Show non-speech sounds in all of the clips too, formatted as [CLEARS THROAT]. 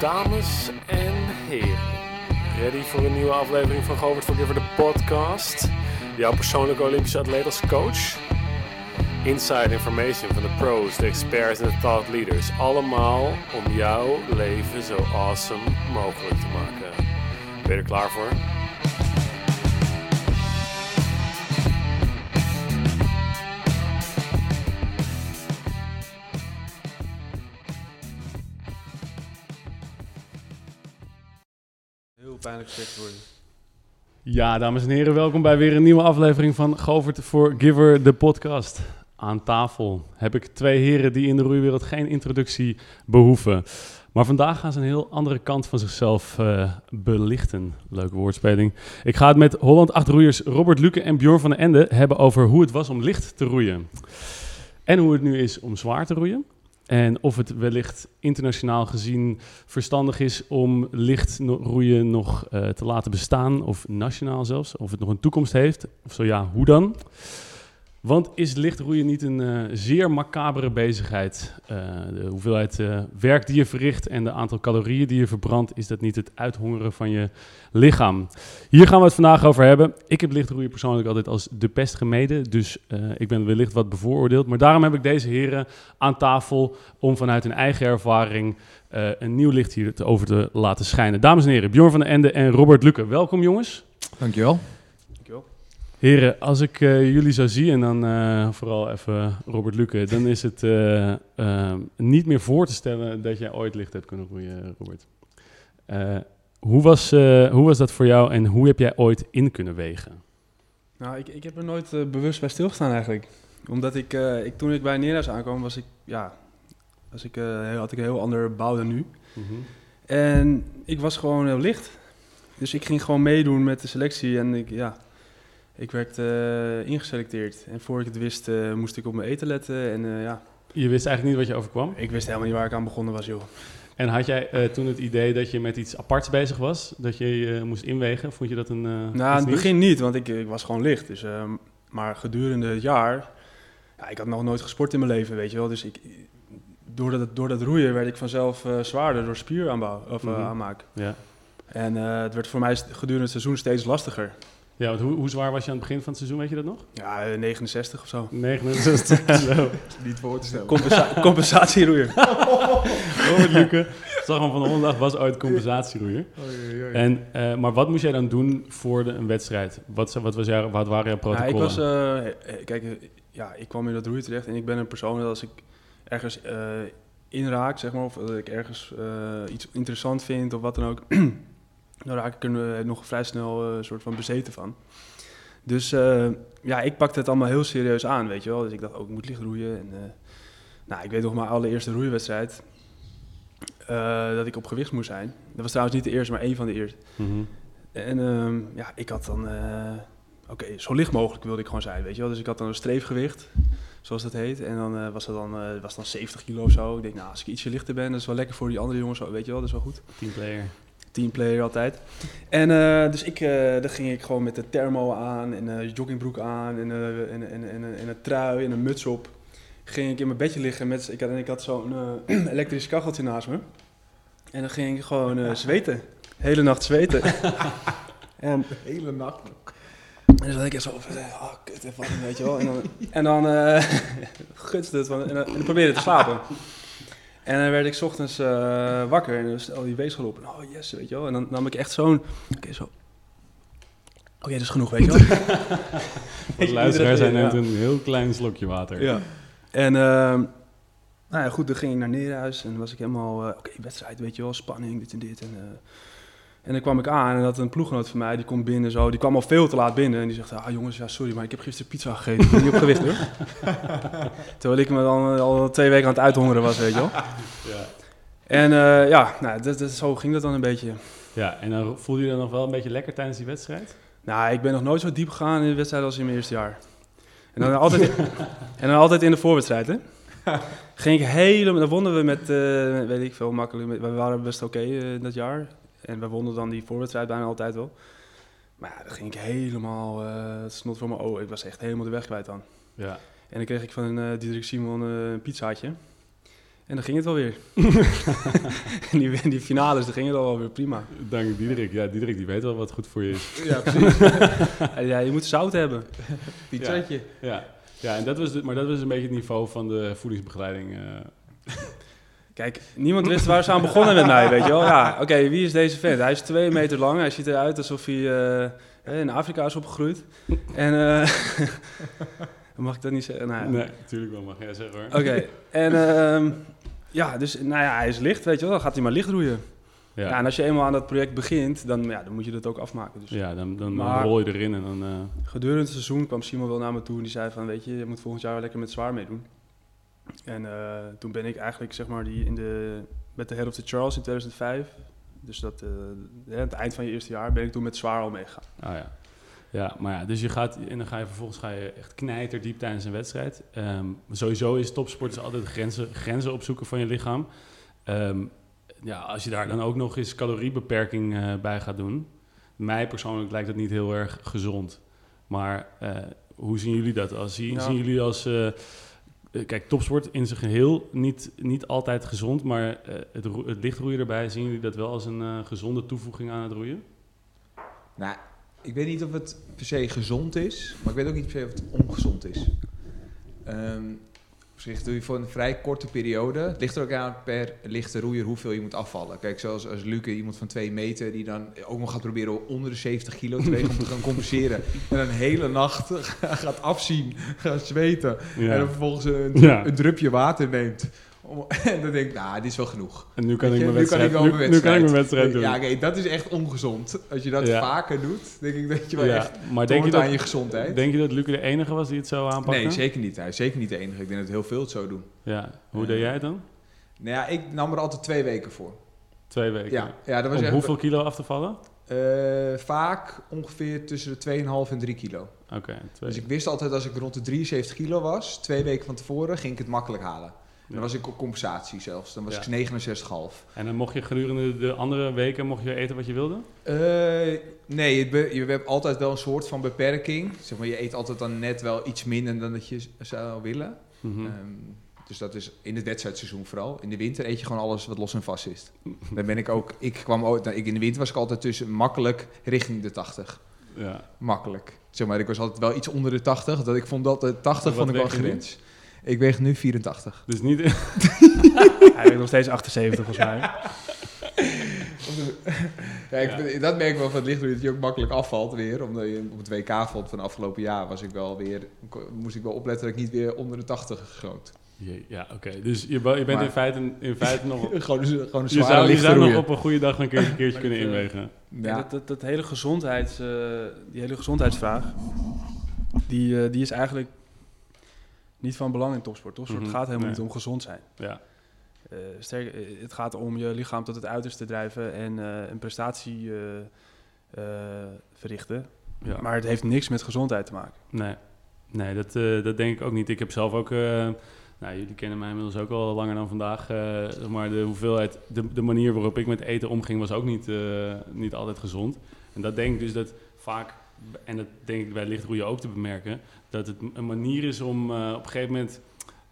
Dames en heren, ready voor een nieuwe aflevering van Govert Forgiver, de podcast? Jouw persoonlijke Olympische atleet als coach? Inside information van de pros, de experts en de thought leaders. Allemaal om jouw leven zo awesome mogelijk te maken. Ben je er klaar voor? Ja, dames en heren, welkom bij weer een nieuwe aflevering van Govert for Giver, de podcast. Aan tafel heb ik twee heren die in de roeiwereld geen introductie behoeven. Maar vandaag gaan ze een heel andere kant van zichzelf eh, belichten. Leuke woordspeling. Ik ga het met Holland 8 roeiers Robert Luke en Bjorn van den Ende hebben over hoe het was om licht te roeien. En hoe het nu is om zwaar te roeien. En of het wellicht internationaal gezien verstandig is om licht no- roeien nog eh, te laten bestaan, of nationaal zelfs, of het nog een toekomst heeft. Of zo ja, hoe dan? Want is lichtroeien niet een eh, zeer macabere bezigheid? Eh, de hoeveelheid eh, werk die je verricht en de aantal calorieën die je verbrandt, is dat niet het uithongeren van je lichaam? Hier gaan we het vandaag over hebben. Ik heb lichtroeien persoonlijk altijd als de pest gemeden, dus ik ben wellicht wat bevooroordeeld. Maar daarom heb ik deze heren aan tafel om vanuit hun eigen ervaring een nieuw licht hier te- over te laten schijnen. Dames en heren, Bjorn van den Ende en Robert Lukke, welkom jongens. Dankjewel. Heren, als ik eh, jullie zou zien, en dan eh, vooral even Robert Luke, dan is het eh, niet meer voor te stellen dat jij ooit licht hebt kunnen roeien, Robert. Hoe, was, hoe was dat voor jou en hoe heb jij ooit in kunnen wegen? Nou, ik, ik heb er nooit bewust bij stilgestaan eigenlijk. Omdat ik, ik toen ik bij Neerhuis aankwam, was ik, ja, was ik, had ik een heel ander bouw dan nu. En ik was gewoon heel licht. Dus ik ging gewoon meedoen met de selectie en ik, ja, ik werd eh, ingeselecteerd. En voor ik het wist, eh, moest ik op mijn eten letten. En eh, ja, Je wist eigenlijk niet wat je overkwam. ik wist helemaal niet waar ik aan begonnen was, joh. En had jij toen het idee dat je met iets aparts bezig was, dat je je moest inwegen? Vond je dat een. Nou, in het begin niet, want ik, ik was gewoon licht. Dus, maar gedurende het jaar, ja, ik had nog nooit gesport in mijn leven, weet je wel. Dus ik, door, dat, door dat roeien werd ik vanzelf zwaarder door spieraanbouw of Mhm. aanmaak. Ja. En het werd voor mij gedurende het seizoen steeds lastiger. Ja, want hoe, hoe zwaar was je aan het begin van het seizoen, weet je dat nog? Ja, eh, 69 of zo. 69 [LAUGHS] zo. Niet voor te stellen. Compensa [LAUGHS] compensatieroeier. [LAUGHS] Robert Luke, zag van de Hondendag, was ooit compensatieroeier. En, eh, maar wat moest jij dan doen voor de, een wedstrijd? Wat, wat, was jouw, wat waren jouw Ja, ik protocollen? was, eh, eh, kijk, eh, ja, ik kwam in dat roeien terecht en ik ben een persoon dat als ik ergens eh, inraak, zeg maar, of dat ik ergens eh, iets interessant vind of wat dan ook, [CLEARS THROAT] dan raak ik er eh, nog vrij snel eh, een soort van bezeten van. Dus eh, ja, ik pakte het allemaal heel serieus aan, weet je wel. Dus ik dacht ook, ik moet licht roeien. En, eh, nou, ik weet nog mijn allereerste roeiwedstrijd, eh, dat ik op gewicht moest zijn. Dat was trouwens niet de eerste, maar één van de eerste. Mhm. En ehm, ja, ik had dan, oké, zo licht mogelijk wilde ik gewoon zijn, weet je wel. Dus ik had dan een streefgewicht, zoals dat heet. En dan was het dan, was dan 70 kilo of zo. Ik denk, nou, als ik ietsje lichter ben, dat is wel lekker voor die andere jongens, weet je wel, dat is wel goed. Teamplayer. Teamplayer altijd. En eh, dus ik, eh dan ging ik gewoon met de thermo aan en eh joggingbroek aan en, en, en, en, en een trui en een muts op. Ging ik in mijn bedje liggen met, ik had, en ik had zo'n [CLEARS THROAT] elektrisch kacheltje naast me. En dan ging ik gewoon [LAUGHS] zweten. Hele nacht zweten. [LAUGHS] en De hele nacht. en dan zat ik echt zo van, oh, kut, en wat, weet je wel. En dan, en dan [LAUGHS] gutste het, van, en, en dan probeerde te slapen. En dan werd ik 's ochtends eh, wakker en dan stel die weegschaal op. En oh yes, weet je wel. En dan nam ik echt zo'n, oké, zo. Oké, dat is genoeg, weet je wel. [LAUGHS] De luisteraar, keer, neemt ja. een heel klein slokje water. Ja. En ehm, nou ja, goed, dan ging ik naar Neerhuis en dan was ik helemaal, eh, oké, wedstrijd, weet je wel, spanning, dit en dit. En, eh, en dan kwam ik aan en dat een ploeggenoot van mij, die komt binnen zo, die kwam al veel te laat binnen. En die zegt, ah jongens, ja sorry, maar ik heb gisteren pizza gegeten, ik ben niet op gewicht hoor. [LAUGHS] Terwijl ik me dan eh, al twee weken aan het uithongeren was, weet je wel. [LAUGHS] Ja. En eh, ja, nou, dat, dat, zo ging dat dan een beetje. Ja, en dan voelde je dan nog wel een beetje lekker tijdens die wedstrijd? Nou, ik ben nog nooit zo diep gegaan in de wedstrijd als in mijn eerste jaar. En dan [LAUGHS] altijd, en dan altijd in de voorwedstrijd, hè? Ging ik helemaal... Dan wonnen we met, eh, weet ik veel, makkelijk. we waren best oké dat jaar. En we wonnen dan die voorwedstrijd bijna altijd wel. Maar ja, dan ging ik helemaal... eh, het snot voor mijn ogen. Ik was echt helemaal de weg kwijt dan. Ja. En dan kreeg ik van uh, Diederik Simon eh, een pizzaatje. En dan ging het wel weer. [LAUGHS] en die, die finales, dan ging het al wel weer prima. Dank Diederik. Ja, Diederik die weet wel wat goed voor je is. Ja, precies. [LAUGHS] ja, je moet zout hebben. Pizzatje. Ja, ja en dat was de, maar dat was een beetje het niveau van de voedingsbegeleiding. Kijk, niemand wist waar ze aan begonnen met mij, weet je wel. Ja, oké, wie is deze vent? Hij is twee meter lang. Hij ziet eruit alsof hij eh, in Afrika is opgegroeid. En... eh, [LAUGHS] Mag ik dat niet zeggen? Nou. Nee, natuurlijk wel mag jij zeggen hoor. Oké, en ehm, ja, dus nou ja, hij is licht, weet je wel. Dan gaat hij maar licht roeien. Ja. Ja, en als je eenmaal aan dat project begint, dan, ja, dan moet je dat ook afmaken. Dus ja dan, dan, rol je erin en dan... eh, gedurende het seizoen kwam Simon wel naar me toe en die zei van, weet je, je moet volgend jaar wel lekker met zwaar meedoen. En eh, toen ben ik eigenlijk, zeg maar, die in de, met de Head of the Charles in 2005, dus dat, eh, het eind van je eerste jaar, ben ik toen met zwaar al meegegaan. Ah ja. Ja, maar ja, dus je gaat en dan ga je vervolgens ga je echt knijterdiep tijdens een wedstrijd. Ehm, sowieso is topsport is altijd grenzen, grenzen opzoeken van je lichaam. Ehm, ja, als je daar dan ook nog eens caloriebeperking eh, bij gaat doen. Mij persoonlijk lijkt dat niet heel erg gezond. Maar hoe zien jullie dat? Als, zien, zien jullie als... kijk, topsport in zijn geheel niet, niet altijd gezond, maar eh, het, het lichtroeien erbij, zien jullie dat wel als een eh, gezonde toevoeging aan het roeien? Nou, ik weet niet of het per se gezond is, maar ik weet ook niet per se of het ongezond is. Op zich doe je voor een vrij korte periode. Het ligt er ook aan per lichte roeier hoeveel je moet afvallen. Kijk, zoals als Luke, iemand van 2 meter, die dan ook nog gaat proberen onder de 70 kilo te wegen om te gaan compenseren. En een hele nacht [LAUGHS] gaat afzien, gaat zweten. En dan vervolgens een, Ja. een drupje water neemt. Om- [LAUGHS] En dan denk ik, nou, dit is wel genoeg. En nu kan ik mijn nu kan wedstrijd, ik wel nu, mijn nu kan ik mijn wedstrijd. doen. Ja, oké, dat is echt ongezond. Als je dat Ja. vaker doet, denk ik dat je wel Ja, echt maar denk je, toont aan je dat, gezondheid. denk je dat Luc de enige was die het zo aanpakte? Nee, zeker niet. Hij is zeker niet de enige. Ik denk dat heel veel het zo doen. Ja, hoe deed jij het dan? Nou ja, ik nam er altijd twee weken voor. Twee weken. Ja, ja dat was Om echt... hoeveel kilo af te vallen? eh, vaak ongeveer tussen de 2,5 en 3 kilo. Oké. Dus ik wist altijd als ik rond de 73 kilo was, twee weken van tevoren, ging ik het makkelijk halen. Dan was ik op compensatie zelfs. Dan was Ja. ik 69,5. En dan mocht je gedurende de andere weken mocht je eten wat je wilde? Eh, nee, be- je hebt altijd wel een soort van beperking. Zeg maar, je eet altijd dan net wel iets minder dan dat je zou willen. Mhm. Ehm, dus dat is in het wedstrijdseizoen vooral. In de winter eet je gewoon alles wat los en vast is. [LAUGHS] Dan ben ik ook... Ik kwam ook... nou, ik, in de winter was ik altijd tussen makkelijk richting de 80. ja. Makkelijk. Zeg maar, ik was altijd wel iets onder de 80. Dat ik vond dat de 80 Wat vond ik wel grens. Ik weeg nu 84. Dus niet... [LAUGHS] Hij weegt nog steeds 78 volgens mij. Ja, ik Ja. vind- dat merk ik wel van het licht dat je ook makkelijk afvalt weer. Omdat je op het WK valt van afgelopen jaar was ik wel weer, moest ik wel opletten dat ik niet weer onder de 80 schoot. Jee, ja, oké. Dus je, je bent Maar- in, feite, in feite nog... [LAUGHS] gewoon, een- gewoon een Je zou, je zou nog op een goede dag een keertje, een [LAUGHS] keertje kunnen eh, inwegen. Ja. Ja. Dat, dat, dat hele gezondheids, eh, die hele gezondheidsvraag, die, eh, die is eigenlijk niet van belang in topsport. Topsport Mhm, gaat helemaal nee. niet om gezond zijn. Ja, Eh, sterk, eh, het gaat om je lichaam tot het uiterste drijven en eh, een prestatie verrichten. ja. Maar het heeft niks met gezondheid te maken. Nee, nee dat, dat denk ik ook niet. Ik heb zelf ook, nou, jullie kennen mij inmiddels ook al langer dan vandaag, maar de hoeveelheid, de, de manier waarop ik met eten omging was ook niet, niet altijd gezond. En dat denk ik dus dat vaak, en dat denk ik bij lichtroeien ook te bemerken, dat het een manier is om eh, op een gegeven moment,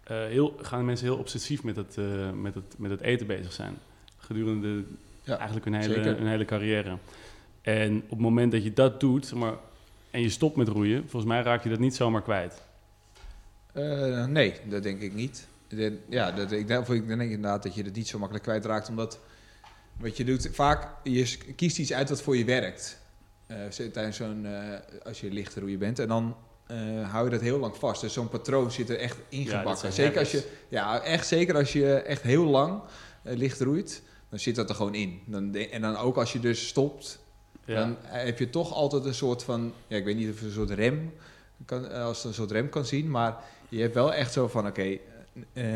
eh, heel, gaan mensen heel obsessief met het, eh, met, het, met het eten bezig zijn. Gedurende de- Ja, eigenlijk hun hele, zeker. hun hele carrière. En op het moment dat je dat doet, zeg maar, en je stopt met roeien, volgens mij raak je dat niet zomaar kwijt. Nee, dat denk ik niet. De- ja, dat, ik, denk, ik denk inderdaad dat je het niet zo makkelijk kwijtraakt, omdat wat je doet, vaak, je kiest iets uit wat voor je werkt. Tijdens zo'n, eh, als je licht roeien bent. En dan eh, hou je dat heel lang vast. Dus zo'n patroon zit er echt ingebakken. zeker als je, ja, echt zeker als je echt heel lang licht roeit, dan zit dat er gewoon in. Dan, en dan ook als je dus stopt, Ja, dan heb je toch altijd een soort van, ja, ik weet niet of je een soort rem, kan, als het een soort rem kan zien, maar je hebt wel echt zo van, oké,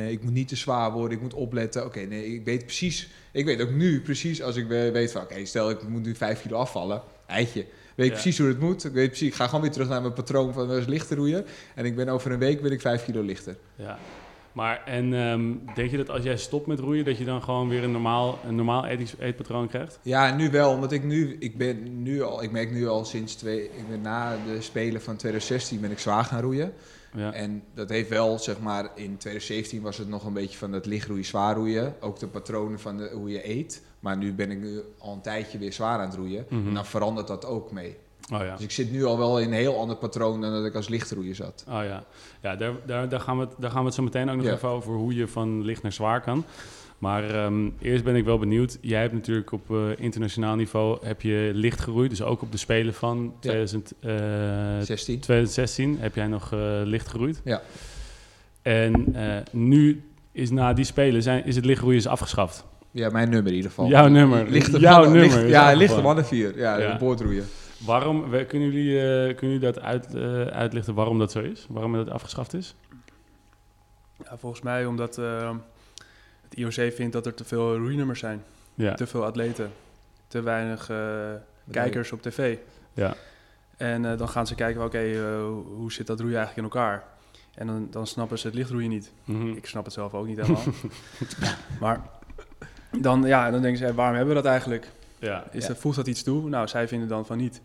ik moet niet te zwaar worden, ik moet opletten. Oké, nee, ik weet precies, ik weet ook nu precies als ik we- weet van, oké, stel ik moet nu vijf kilo afvallen, eitje. Weet Ja. precies hoe het moet. Ik weet precies, ik ga gewoon weer terug naar mijn patroon van uh, lichter roeien. En ik ben over een week ben ik vijf kilo lichter. ja. Maar en ehm, denk je dat als jij stopt met roeien, dat je dan gewoon weer een normaal, een normaal eet- eetpatroon krijgt? Ja, nu wel, omdat ik nu, ik ben nu al, ik merk nu al sinds twee, ik ben na de Spelen van 2016 ben ik zwaar gaan roeien. Ja. En dat heeft wel, zeg maar, in 2017 was het nog een beetje van het lichtroeien, zwaar roeien. Ook de patronen van de, hoe je eet. Maar nu ben ik nu al een tijdje weer zwaar aan het roeien. Mhm. En dan verandert dat ook mee. Oh ja. Dus ik zit nu al wel in een heel ander patroon dan dat ik als lichtroeier zat. Oh ja, ja daar, daar, daar, gaan we het, daar gaan we het zo meteen ook nog Ja. even over hoe je van licht naar zwaar kan. Maar ehm, eerst ben ik wel benieuwd. Jij hebt natuurlijk op eh, internationaal niveau heb je licht geroeid. Dus ook op de Spelen van 2000, eh, 16. 2016 heb jij nog eh, licht geroeid. Ja. En eh, nu is na die Spelen zijn, is het lichtroeien is afgeschaft. Ja, mijn nummer in ieder geval. Jouw nummer. Lichte Jouw mannen, nummer licht- ja, lichte mannen 4. Ja, Ja. boordroeien. Waarom, we- kunnen jullie, eh, kunnen jullie dat uit, eh, uitlichten waarom dat zo is? Waarom dat afgeschaft is? Ja, volgens mij omdat eh, het IOC vindt dat er te veel roeinummers zijn. Ja, Te veel atleten. Te weinig eh, kijkers op tv. ja, En eh, dan gaan ze kijken, oké, eh, hoe zit dat roeien eigenlijk in elkaar? En dan, dan snappen ze het lichtroeien niet. Mhm. Ik snap het zelf ook niet helemaal. [LAUGHS] maar dan, ja, dan denken ze, waarom hebben we dat eigenlijk? ja. Is Ja. dat, voegt dat iets toe? Nou, zij vinden dan van niet.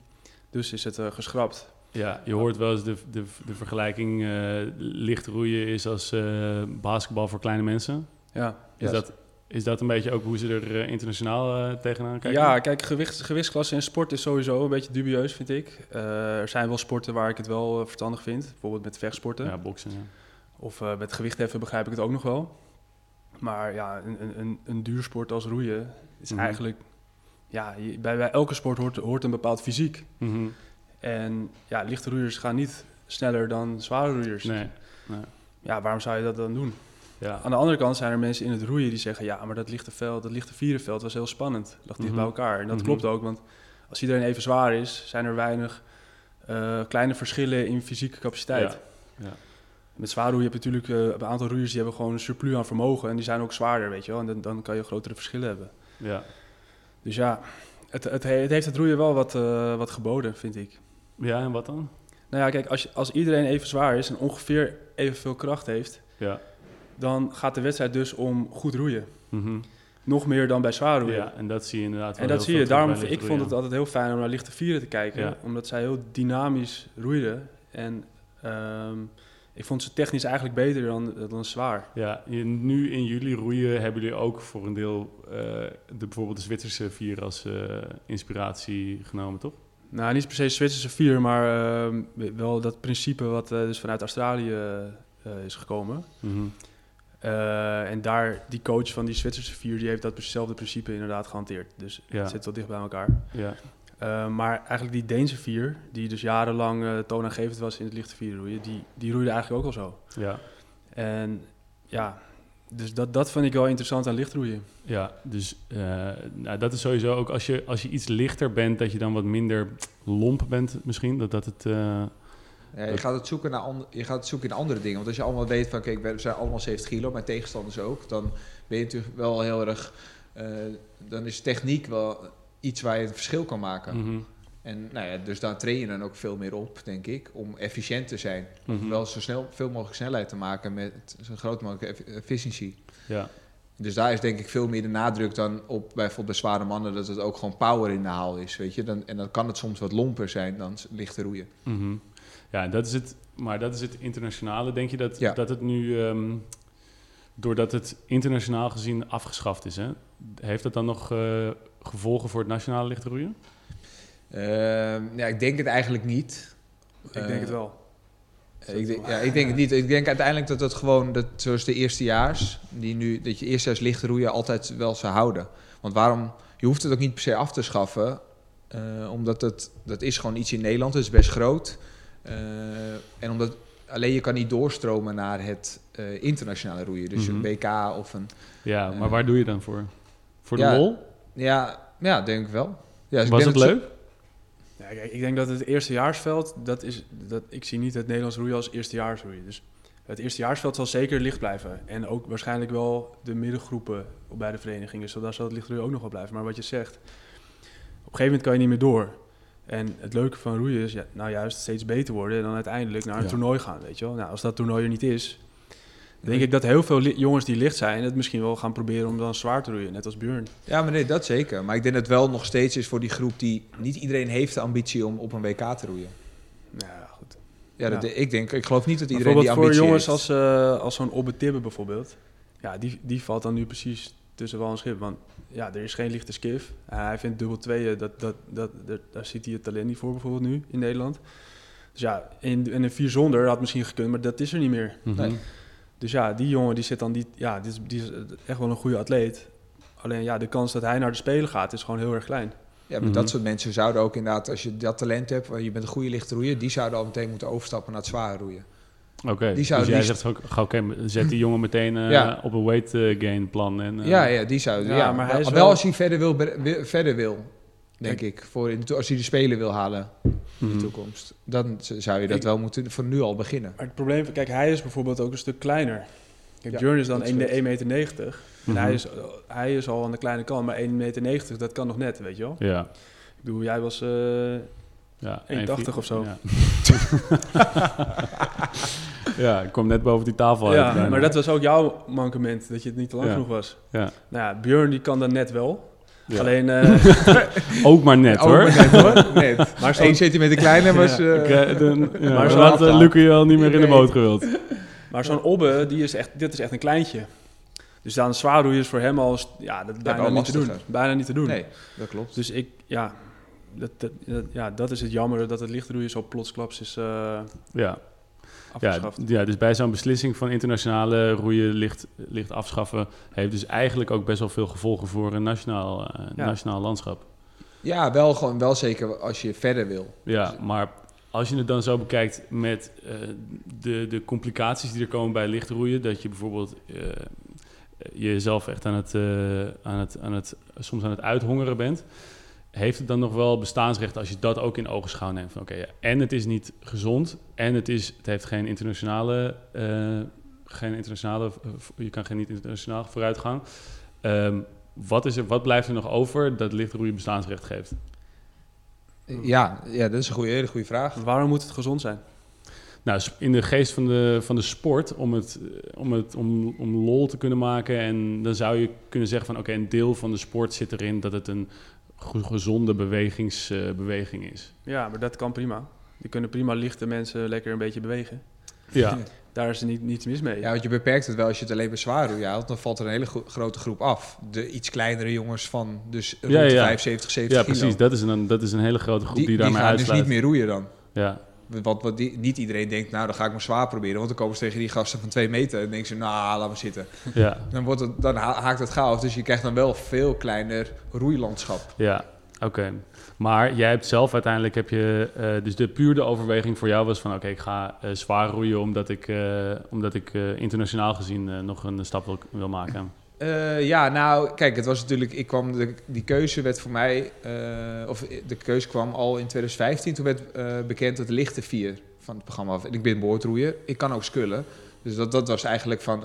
Dus is het eh, geschrapt. Ja, je hoort wel eens de, de, de vergelijking eh, licht roeien is als eh, basketbal voor kleine mensen. Ja, Is, dat, is dat een beetje ook hoe ze er eh, internationaal eh, tegenaan kijken? ja kijk, gewicht, gewichtsklasse in sport is sowieso een beetje dubieus, vind ik. Eh, er zijn wel sporten waar ik het wel verstandig vind. Bijvoorbeeld met vechtsporten. Ja, boksen. Ja. Of met gewichtheffen begrijp ik het ook nog wel. Maar ja, een, een, een, een duursport als roeien is Mhm. eigenlijk... Ja, je- bij, bij elke sport hoort, hoort een bepaald fysiek. Mhm. En ja, lichte roeiers gaan niet sneller dan zware roeiers. Nee. Ja, waarom zou je dat dan doen? Ja. Aan de andere kant zijn er mensen in het roeien die zeggen... ja, maar dat lichte veld, dat lichte vierenveld was heel spannend. Lag dicht Mhm. bij elkaar. En dat Mhm. klopt ook, want als iedereen even zwaar is... zijn er weinig eh, kleine verschillen in fysieke capaciteit. Ja. Ja. Met zwaar roeien heb je natuurlijk eh, een aantal roeiers... die hebben gewoon een surplus aan vermogen... en die zijn ook zwaarder, weet je wel. En dan, dan kan je grotere verschillen hebben. Ja. Dus ja, het, het, he- het heeft het roeien wel wat, eh, wat geboden, vind ik. ja, en wat dan? Nou ja, kijk, als, je- als iedereen even zwaar is... en ongeveer evenveel kracht heeft... Ja. Dan gaat de wedstrijd dus om goed roeien. Mhm. Nog meer dan bij zwaar roeien. ja, en dat zie je inderdaad wel En dat zie je. Daarom, ik vond het altijd heel fijn om naar lichte vieren te kijken. Ja. Omdat zij heel dynamisch roeiden. En ehm, ik vond ze technisch eigenlijk beter dan, dan zwaar. Ja, nu in jullie roeien hebben jullie ook voor een deel eh, de, bijvoorbeeld de Zwitserse vier als eh, inspiratie genomen, toch? Nou, niet per se Zwitserse vier, maar ehm, wel dat principe wat eh, dus vanuit Australië is gekomen. Mhm. Eh, en daar, die coach van die Zwitserse vier, die heeft datzelfde principe inderdaad gehanteerd. Dus Ja. het zit wel dicht bij elkaar. Ja. Uh, maar eigenlijk die Deense vier, die dus jarenlang uh, toonaangevend was in het lichte vierroeien, die, die roeide eigenlijk ook al zo. Ja. En ja, dus dat, dat vind ik wel interessant aan lichtroeien. Ja, dus uh, nou, dat is sowieso ook als je, als je iets lichter bent, dat je dan wat minder lomp bent misschien. Dat, dat het... Ja, je, gaat het zoeken naar je gaat het zoeken in andere dingen. Want als je allemaal weet van, kijk, we zijn allemaal 70 kilo, mijn tegenstanders ook. Dan ben je natuurlijk wel heel erg... Uh, dan is techniek wel iets waar je een verschil kan maken. Mm -hmm. En nou ja, dus daar train je dan ook veel meer op, denk ik, om efficiënt te zijn. Om Mhm. mm -hmm. wel zo snel, veel mogelijk snelheid te maken met zo groot mogelijk efficiëntie. Ja. Dus daar is denk ik veel meer de nadruk dan op bijvoorbeeld bij zware mannen, dat het ook gewoon power in de haal is, weet je. Dan, en dan kan het soms wat lomper zijn dan lichte roeien. Mm -hmm. Ja, dat is het, maar dat is het internationale. Denk je dat, ja. dat het nu, um, doordat het internationaal gezien afgeschaft is, hè, heeft dat dan nog uh, gevolgen voor het nationale lichte roeien? Uh, ja, ik denk het eigenlijk niet. Ik denk het wel. Ik denk, ja, ik denk het niet. Ik denk uiteindelijk dat het gewoon, dat, zoals de eerstejaars, die nu, dat je eerstejaars licht roeien altijd wel zou houden. Want waarom, je hoeft het ook niet per se af te schaffen, uh, omdat het, dat is gewoon iets in Nederland, het is best groot. Uh, en omdat, alleen je kan niet doorstromen naar het uh, internationale roeien. Dus Mhm. mm -hmm. een WK of een... Ja, maar waar doe je dan voor? Voor de ja, lol? Ja, ja, denk ik wel. Ja, dus Was ik het leuk? Ja, kijk, ik denk dat het eerstejaarsveld, dat is, dat, ik zie niet het Nederlands roeien als eerstejaarsroeien. Dus het eerstejaarsveld zal zeker licht blijven. En ook waarschijnlijk wel de middengroepen bij de verenigingen. Zodat zal het lichtroeien ook nog wel blijven. Maar wat je zegt, op een gegeven moment kan je niet meer door. En het leuke van roeien is ja, nou juist steeds beter worden en dan uiteindelijk naar een Ja. toernooi gaan, weet je wel. Nou, als dat toernooi er niet is, denk ik dat heel veel jongens die licht zijn het misschien wel gaan proberen om dan zwaar te roeien, net als Björn. Ja, maar nee, dat zeker. Maar ik denk dat het wel nog steeds is voor die groep die... Niet iedereen heeft de ambitie om op een WK te roeien. Ja, goed. Ja, dat, Ja. ik denk, ik geloof niet dat iedereen die Bijvoorbeeld voor ambitie jongens heeft. als, eh, als zo'n Obbe Tibbe bijvoorbeeld. Ja, die, die valt dan nu precies tussen wel en schip. Want ja, er is geen lichte skiff. Eh, hij vindt dubbel tweeën, dat, dat, dat, dat, daar ziet hij het talent niet voor bijvoorbeeld nu in Nederland. Dus ja, in, in een vier zonder had misschien gekund, maar dat is er niet meer. Mhm. Nee. Dus ja, die jongen die zit dan, die, ja, die is, die is echt wel een goede atleet. Alleen ja, de kans dat hij naar de Spelen gaat is gewoon heel erg klein. Ja, maar Mhm. dat soort mensen zouden ook inderdaad, als je dat talent hebt, waar je bent een goede lichte roeier, die zouden al meteen moeten overstappen naar het zware roeien. Oké, Die zou dus jij liefst- zegt ook, ga, oké, zet die jongen meteen eh, Ja. op een weight eh, gain plan. En, eh, ja, ja, die zouden. Ja, Ja, maar hij is wel, wel- als hij verder wil, verder wil denk ik, voor in de, to- als hij de spelen wil halen in mhm. de toekomst, dan zou je dat Ik- wel moeten voor nu al beginnen. Maar het probleem, kijk, hij is bijvoorbeeld ook een stuk kleiner. Kijk, Ja, is dan dat 1,90 scheelt. meter. En Mhm. hij is, hij is al aan de kleine kant, maar 1,90 meter, dat kan nog net, weet je wel. Ja, Ik bedoel, jij was... eh, ja. 1,80 of zo. Ja. [LAUGHS] ja, ik kwam net boven die tafel uit. ja, maar dat was ook jouw mankement, dat je het niet te lang Ja. genoeg was. Ja. Nou ja, Björn die kan dan net wel. Ja. Alleen, eh, [LAUGHS] Ook maar net [LAUGHS] hoor. maar net hoor. Net. maar zo'n Eén centimeter kleiner was... Ja, eh, Ik, eh, dan- ja, Maar zo had. Lucie je al niet meer in de boot gewild. maar zo'n Obbe, die is echt, dit is echt een kleintje. Dus dan zwaar roeien is voor hem al, ja, dat is bijna niet te doen. Bijna niet te doen. nee, dat klopt. Dus ik, ja, dat, dat, dat- ja, dat is het jammer dat het lichtroeien zo plotsklaps is eh Ja. Ja, afgeschaft. ja, dus bij zo'n beslissing van internationale roeien licht, licht afschaffen... heeft dus eigenlijk ook best wel veel gevolgen voor een nationaal, eh, Ja. nationaal landschap. Ja, wel, gewoon, wel zeker als je verder wil. Ja, maar als je het dan zo bekijkt met eh, de, de complicaties die er komen bij lichtroeien... dat je bijvoorbeeld eh, jezelf echt aan het, eh, aan het, aan het, soms aan het uithongeren bent... heeft het dan nog wel bestaansrecht als je dat ook in ogenschouw neemt? Van, oké, ja, en het is niet gezond en het, is, het heeft geen internationale... eh, geen internationale eh, je kan geen niet internationaal vooruitgang. Ehm, wat, is er, wat blijft er nog over dat lichtroeien bestaansrecht geeft? Ja, ja dat is een goede, hele goede vraag. Waarom moet het gezond zijn? Nou, in de geest van de, van de sport, om, het, om, het, om, om lol te kunnen maken. En dan zou je kunnen zeggen van oké, een deel van de sport zit erin dat het een gezonde bewegingsbeweging is. Ja, maar dat kan prima. Die kunnen prima lichte mensen lekker een beetje bewegen. Ja, [LAUGHS] Daar is er niet, niets mis mee. Ja, want je beperkt het wel als je het alleen bij zwaar roeien haalt. Dan valt er een hele gro- grote groep af. De iets kleinere jongens van dus rond Ja, de ja. 75, 70 ja kilo. precies. Dat is, een, dat is een hele grote groep die, die, die daarmee gaan dus uitsluit. niet meer roeien dan. Ja, Want wat die, niet iedereen denkt, nou dan ga ik maar zwaar proberen. Want dan komen ze tegen die gasten van 2 meter. En denken ze, nou laat maar zitten. ja, Dan, wordt het, dan ha- haakt het gauw af. Dus je krijgt dan wel veel kleiner roeilandschap. ja. Oké. Maar jij hebt zelf uiteindelijk, heb je, eh, dus de puur de overweging voor jou was van oké, ik ga eh, zwaar roeien omdat ik, eh, omdat ik internationaal gezien nog een stap wil, wil maken. Eh, ja, nou, kijk, het was natuurlijk, ik kwam, de, die keuze werd voor mij, eh, of de keuze kwam al in 2015. Toen werd eh, bekend dat de lichte vier van het programma af. En ik ben boordroeier, ik kan ook skullen. Dus dat, dat was eigenlijk van,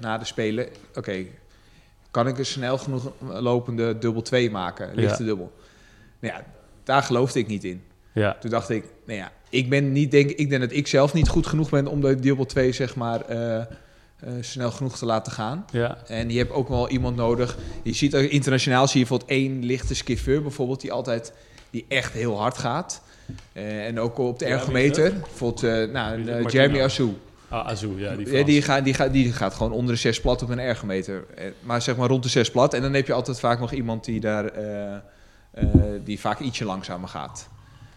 na de Spelen, oké, kan ik een snel genoeg lopende dubbel 2 maken, lichte Ja. dubbel. Nou ja, daar geloofde ik niet in. Ja, Toen dacht ik, nou ja, ik ben niet, denk, ik denk dat ik zelf niet goed genoeg ben om de dubbel 2, zeg maar, eh, snel genoeg te laten gaan. ja, En je hebt ook wel iemand nodig. Je ziet internationaal zie je bijvoorbeeld één lichte skiffeur bijvoorbeeld die altijd die echt heel hard gaat. Eh, en ook op de Ja, ergometer. Bijvoorbeeld eh, nou? Jeremy. Assou. ah, Azu, ja, die, Ja, die, gaat, die, gaat, die gaat gewoon onder de 6 plat op een ergometer. Maar zeg maar rond de 6 plat. En dan heb je altijd vaak nog iemand die daar die vaak ietsje langzamer gaat.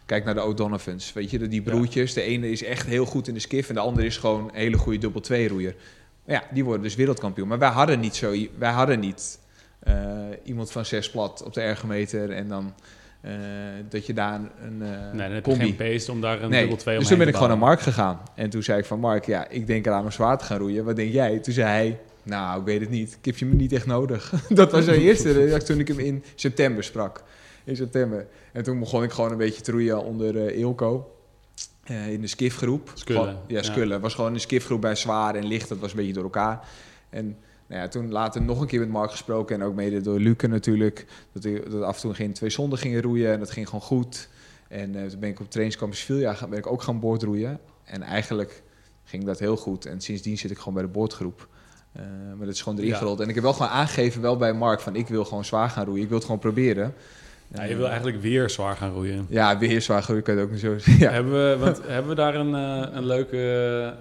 Kijk naar de O'Donovans. Weet je, die Ja. broertjes. De ene is echt heel goed in de skiff. En de andere is gewoon een hele goede dubbel 2 roeier. Ja, die worden dus wereldkampioen. Maar wij hadden niet zo. Wij hadden niet eh, iemand van 6 plat op de ergometer. En dan eh, dat je daar een. eh, Nee, dan heb je combi- geen om daar een Nee, dubbel 2 dus toen ben ik gewoon naar Mark gegaan. En toen zei ik van Mark, ja, ik denk eraan om zwaar te gaan roeien. Wat denk jij? Toen zei hij, nou, ik weet het niet. Ik heb je me niet echt nodig. [LAUGHS] dat was zijn eerste [LAUGHS] reactie toen ik hem in september sprak. In september. En toen begon ik gewoon een beetje te roeien onder Ilko. Eh, in de skifgroep. Skullen, Ja, skullen. Het was gewoon een skifgroep bij zwaar en licht. Dat was een beetje door elkaar. En nou ja, toen later nog een keer met Mark gesproken. En ook mede door Luke natuurlijk. Dat, ik, dat af en toe geen twee zonden gingen roeien. En dat ging gewoon goed. En eh, toen ben ik op trainingskamp in Sevilla ben ik ook gaan boordroeien. En eigenlijk ging dat heel goed. En sindsdien zit ik gewoon bij de boordgroep. Eh, maar dat is gewoon erin Ja. gerold. En ik heb wel gewoon aangegeven, wel bij Mark, van ik wil gewoon zwaar gaan roeien. Ik wil het gewoon proberen. Ja, je wil eigenlijk weer zwaar gaan roeien. Ja, weer zwaar groeien kan je het ook niet zo zeggen. [LAUGHS] Ja. Hebben, we, want, [LAUGHS] hebben we daar een, eh, een, leuke,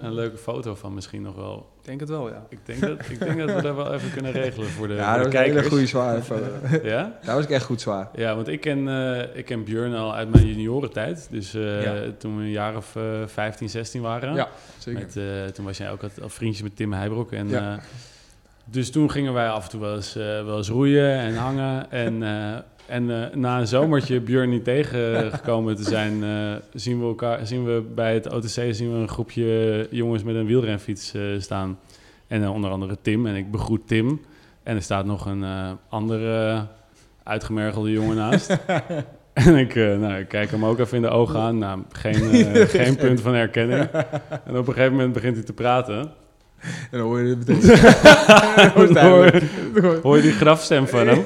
een leuke foto van misschien nog wel? Ik denk het wel, ja. Ik denk, dat, ik denk dat we dat wel even kunnen regelen voor de, [LAUGHS] Ja, voor dat de was een hele goede zware foto. Ja? Daar was ik echt goed zwaar. Ja, want ik ken, eh, ik ken Björn al uit mijn juniorentijd. Dus eh, Ja. toen we een jaar of eh 15, 16 waren. Ja, zeker. Met, eh, toen was jij ook al vriendjes met Tim Heijbroek. En, Ja. eh, dus toen gingen wij af en toe wel eens, eh, wel eens roeien en hangen. En, eh, en eh, na een zomertje Björn niet tegengekomen te zijn, eh, zien, we elkaar, zien we bij het OTC zien we een groepje jongens met een wielrenfiets eh, staan. En onder andere Tim. En ik begroet Tim. En er staat nog een andere uitgemergelde jongen naast. [LAUGHS] En ik, nou, ik kijk hem ook even in de ogen aan. Nou, geen, [LAUGHS] geen punt van herkenning. En op een gegeven moment begint hij te praten. En dan hoor je het meteen. [LAUGHS] Dat hoor, hoor je die grafstem van hem.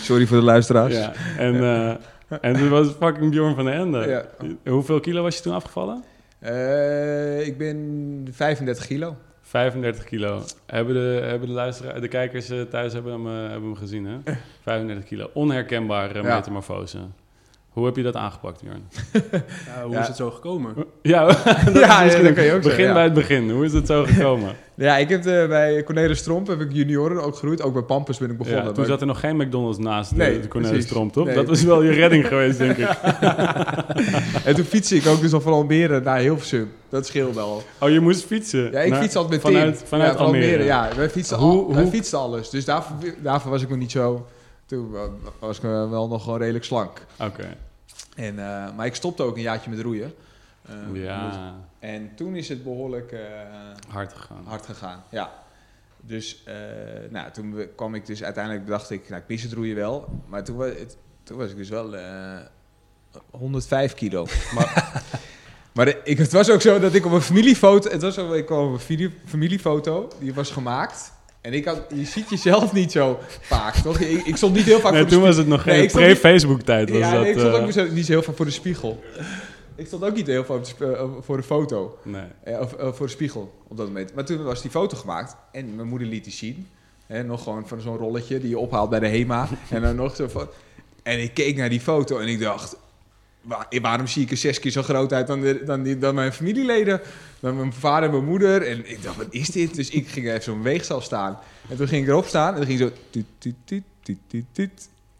Sorry voor de luisteraars. Ja. En, eh, en toen was fucking Bjorn van der Ende. Ja. Hoeveel kilo was je toen afgevallen? Eh, ik ben 35 kilo. 35 kilo. Hebben de, hebben de, luisteraars, de kijkers eh, thuis hebben hem, hebben hem gezien, hè? 35 kilo. Onherkenbare Ja. Hoe heb je dat aangepakt, Bjorn? [LAUGHS] Ja, hoe Ja. is het zo gekomen? Ja, [LAUGHS] dat ja, misschien dat kan je ook Begin zeggen, bij het begin. Hoe is het zo gekomen? [LAUGHS] Ja, ik heb de, bij Cornelis Tromp heb ik junioren ook gegroeid. Ook bij Pampus ben ik begonnen. Ja, toen zat er nog geen McDonald's naast Nee, de, de Cornelis precies. Tromp, toch? Nee. Dat was wel je redding geweest, denk ik. En toen fietste ik ook dus al van Almere naar Hilversum. Dat scheelde al. Oh, je moest fietsen? Ja, ik fiets altijd met vanuit, Tim. Vanuit ja, van Almere. Ja, wij fietsten, Hoe- al, wij hoe- fietsten alles. Dus daarvoor, daarvoor was ik nog niet zo... Toen wa- was ik eh, wel nog gewoon redelijk slank. Oké. En, eh, maar ik stopte ook een jaartje met roeien. Eh, dus- Ja, en toen is het behoorlijk eh, hard gegaan. hard gegaan. Ja. Dus nou, toen kwam ik dus uiteindelijk, dacht ik, nou, ik mis het roeien wel. Maar toen, wa- het, toen was ik dus wel eh 105 kilo. [LAUGHS] Maar, maar de- ik, het was ook zo dat ik op een familiefoto, het was zo, ik kwam op een video- familiefoto, die was gemaakt. En ik had, je ziet jezelf niet zo vaak, toch? Ik, ik stond niet heel vaak Nee, voor de toen was het nog geen pre-Facebook-tijd. Ja, dat, nee, ik stond eh, ook niet, zo, niet zo heel vaak voor de spiegel. Ik stond ook niet heel vaak eh, voor de foto. nee. Eh, of, eh, voor de spiegel op dat moment. Maar toen was die foto gemaakt en mijn moeder liet die zien. Hè, nog gewoon van zo'n rolletje die je ophaalt bij de HEMA. [LAUGHS] en dan nog zo van... En ik keek naar die foto en ik dacht... "Wa- waarom zie ik er zes keer zo groot uit dan, dan, die, dan mijn familieleden? Dan mijn vader en mijn moeder. En ik dacht, wat is dit? Dus ik ging even zo'n weegschaal staan. En toen ging ik erop staan en dan ging zo...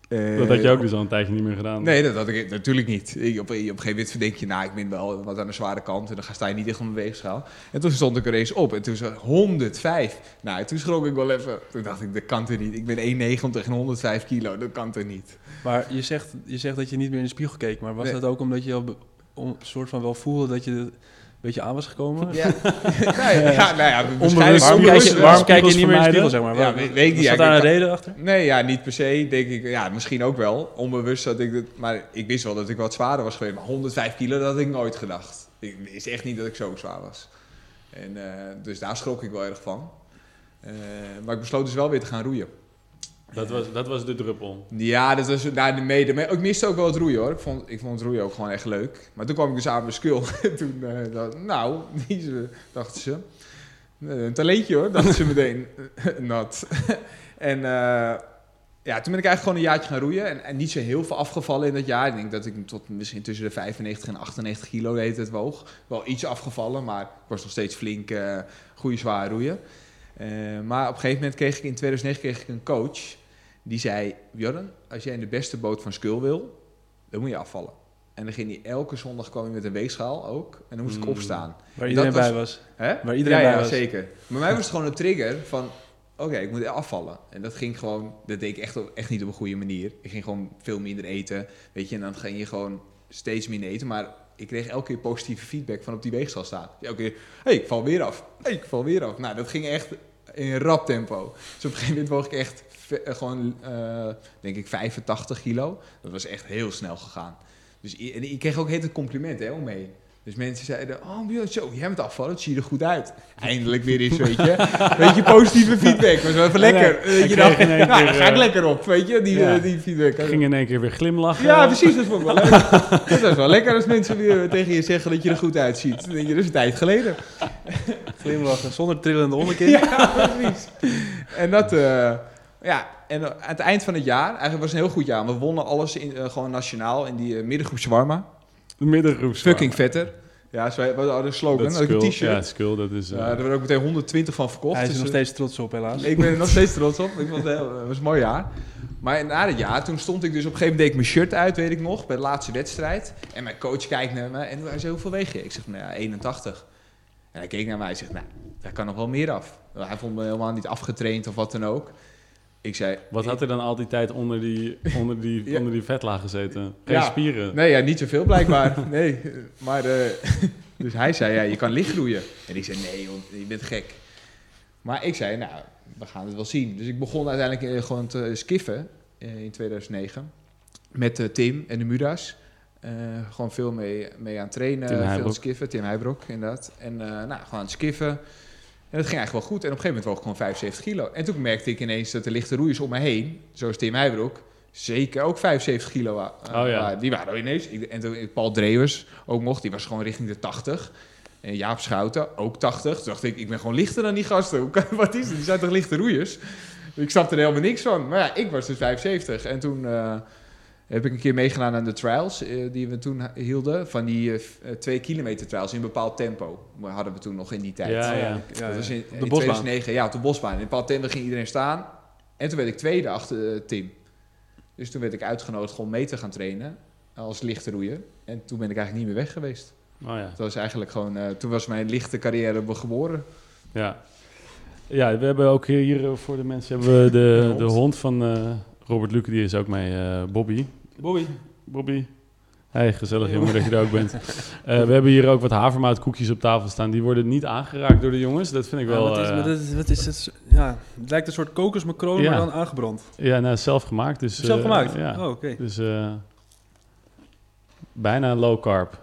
Eh, Dat had je ook dus al een tijdje niet meer gedaan. Nee, dat had ik natuurlijk niet. Ik, op, op een gegeven moment denk je, nou, ik ben wel wat aan de zware kant. En dan ga sta je niet echt op mijn weegschaal. En toen stond ik er eens op. En toen was het 105. Nou, en toen schrok ik wel even. Toen dacht ik, dat kan toch niet. Ik ben 1,90 en 105 kilo. Dat kan toch niet. Maar je zegt, je zegt dat je niet meer in de spiegel keek. Maar was Nee. dat ook omdat je al om, soort van wel voelde dat je een beetje aan was gekomen? Ja, [LAUGHS] [LAUGHS] nou ja, ja, nou ja waarschijnlijk. Waarom, kijk je, wel. waarom kijk je Spiegels niet meer in de spiegel, zeg maar? Ja, Waar- weet- weet ik niet. Was Ja, dat daar ik- een reden achter? Nee, ja, niet per se. Denk ik, ja, misschien ook wel. Onbewust dat ik dat. Maar ik wist wel dat ik wat zwaarder was geweest. Maar 105 kilo, dat had ik nooit gedacht. Ik wist echt niet dat ik zo zwaar was. En, eh, dus daar schrok ik wel erg van. Eh, maar ik besloot dus wel weer te gaan roeien. Dat, was, dat was de druppel. Ja, dat was naar de mede. Maar ik miste ook wel het roeien hoor. Ik vond, ik vond het roeien ook gewoon echt leuk. Maar toen kwam ik dus aan mijn skul. [LAUGHS] En toen ik, nou, [LAUGHS] dachten ze. eh, Een talentje hoor, dachten ze meteen. [LAUGHS] Nat. en eh, ja, toen ben ik eigenlijk gewoon een jaartje gaan roeien. En, niet zo heel veel afgevallen in dat jaar. Ik denk dat ik tot misschien tussen de 95 en 98 kilo de hele tijd woog. Wel iets afgevallen, maar ik was nog steeds flink, eh goede zwaar roeien. Maar op een gegeven moment kreeg ik in 2009 kreeg ik een coach. Die zei, Björn, als jij in de beste boot van Skul wil, dan moet je afvallen. En dan ging hij elke zondag kwam hij met een weegschaal ook. En dan moest ik Mm. opstaan. Waar iedereen was- bij was. Hè? Waar iedereen ja, bij ja, was. zeker. Maar mij was het gewoon een trigger van... Oké, ik moet afvallen. En dat ging gewoon... Dat deed ik echt, op- echt niet op een goede manier. Ik ging gewoon veel minder eten. Weet je, en dan ging je gewoon steeds minder eten. Maar ik kreeg elke keer positieve feedback van op die weegschaal staan. Elke keer, hé, hey, ik val weer af. Hé, hey, ik val weer af. Nou, dat ging echt in rap tempo. Dus op een gegeven moment woog ik echt eh, gewoon, eh, denk ik, 85 kilo. Dat was echt heel snel gegaan. Dus en ik kreeg ook het compliment hè, omheen. Dus mensen zeiden, oh Björn, zo, jij bent afvallen, het ziet er goed uit. Eindelijk weer eens, weet je. [LAUGHS] Weet je, positieve feedback, was wel even lekker. Je, één nou, keer, daar ga ik eh, lekker op, weet je, die, ja. eh, die feedback. Ik ging in één keer weer glimlachen. Ja, precies, dat vond ik wel leuk. [LAUGHS] dat is wel lekker als mensen weer tegen je zeggen dat je er goed uitziet. Dan denk je, dat is een tijd geleden. [LAUGHS] Glimlachen, zonder trillende onderkin. Ja, precies. En dat, eh, Ja, en aan het eind van het jaar, eigenlijk was het een heel goed jaar. We wonnen alles in, gewoon nationaal in die eh, middengroep Shawarma. De middengroep. Fucking vetter. Ja, zo, we hadden een slogan, Dat een t-shirt. ja, skull, dat is... Ja, eh, daar werden ook meteen 120 van verkocht. Hij is er dus, nog eh, steeds trots op, helaas. Ik ben er nog steeds trots op. Ik vond het, heel, het was een mooi jaar. Maar na dat jaar, toen stond ik dus op een gegeven moment deed ik mijn shirt uit, weet ik nog, bij de laatste wedstrijd. En mijn coach kijkt naar me en hij zei, hoeveel weeg je? Ik zeg, nou ja, 81. En hij keek naar mij en zegt, nou, daar kan nog wel meer af. Hij vond me helemaal niet afgetraind of wat dan ook. Ik zei... Wat had er dan al die tijd onder die, onder die, [LAUGHS] Ja. onder die vetlaag gezeten? Geen Ja. spieren. Nee, ja, niet zoveel blijkbaar. [LAUGHS] nee, maar... eh, [LAUGHS] dus hij zei, ja, je kan licht groeien. En ik zei, nee joh, je bent gek. Maar ik zei, nou, we gaan het wel zien. Dus ik begon uiteindelijk eh, gewoon te skiffen eh, in 2009. Met Tim en de Muda's. Gewoon veel mee, mee aan het trainen. Tim veel het skiffen. Tim Heijbroek, inderdaad. En nou, gewoon aan het skiffen. En dat ging eigenlijk wel goed. En op een gegeven moment woog ik gewoon 75 kilo. En toen merkte ik ineens dat de lichte roeiers om me heen, zoals Tim Heijbroek, zeker ook 75 kilo wa- Oh ja. Die waren er ineens. En toen Paul Drewers ook nog, die was gewoon richting de 80. En Jaap Schouten, ook 80. Toen dacht ik, ik ben gewoon lichter dan die gasten. [LAUGHS] Wat is het? Die zijn toch lichte roeiers? Ik snapte er helemaal niks van. Maar ja, ik was dus 75. En toen eh, heb ik een keer meegedaan aan de trials eh, die we toen hielden. Van die eh, twee kilometer trials in een bepaald tempo. Hadden we toen nog in die tijd. Ja, ja. Ja, dat ja. was in, de in bosbaan. 2009. Ja, op de bosbaan. In een bepaald tempo ging iedereen staan. En toen werd ik tweede achter Tim. Dus toen werd ik uitgenodigd gewoon mee te gaan trainen. Als lichte roeier. En toen ben ik eigenlijk niet meer weg geweest. Oh ja. Dat was eigenlijk gewoon... toen was mijn lichte carrière geboren. Ja. ja, we hebben ook hier voor de mensen hebben we de, de hond. hond van Robert Luke, die is ook mee, eh, Bobby. Bobby. Bobby. Hey, gezellig jongen dat je er ook bent. Eh, we hebben hier ook wat havermoutkoekjes op tafel staan. Die worden niet aangeraakt door de jongens. Dat vind ik wel... Ja, wat, is, eh, wat, is, wat is het? Ja, het lijkt een soort kokosmacroon, Ja. maar dan aangebrand. ja, nou, zelf gemaakt. Dus, Zelf eh, gemaakt? ja. Oh, oké. Dus bijna low carb.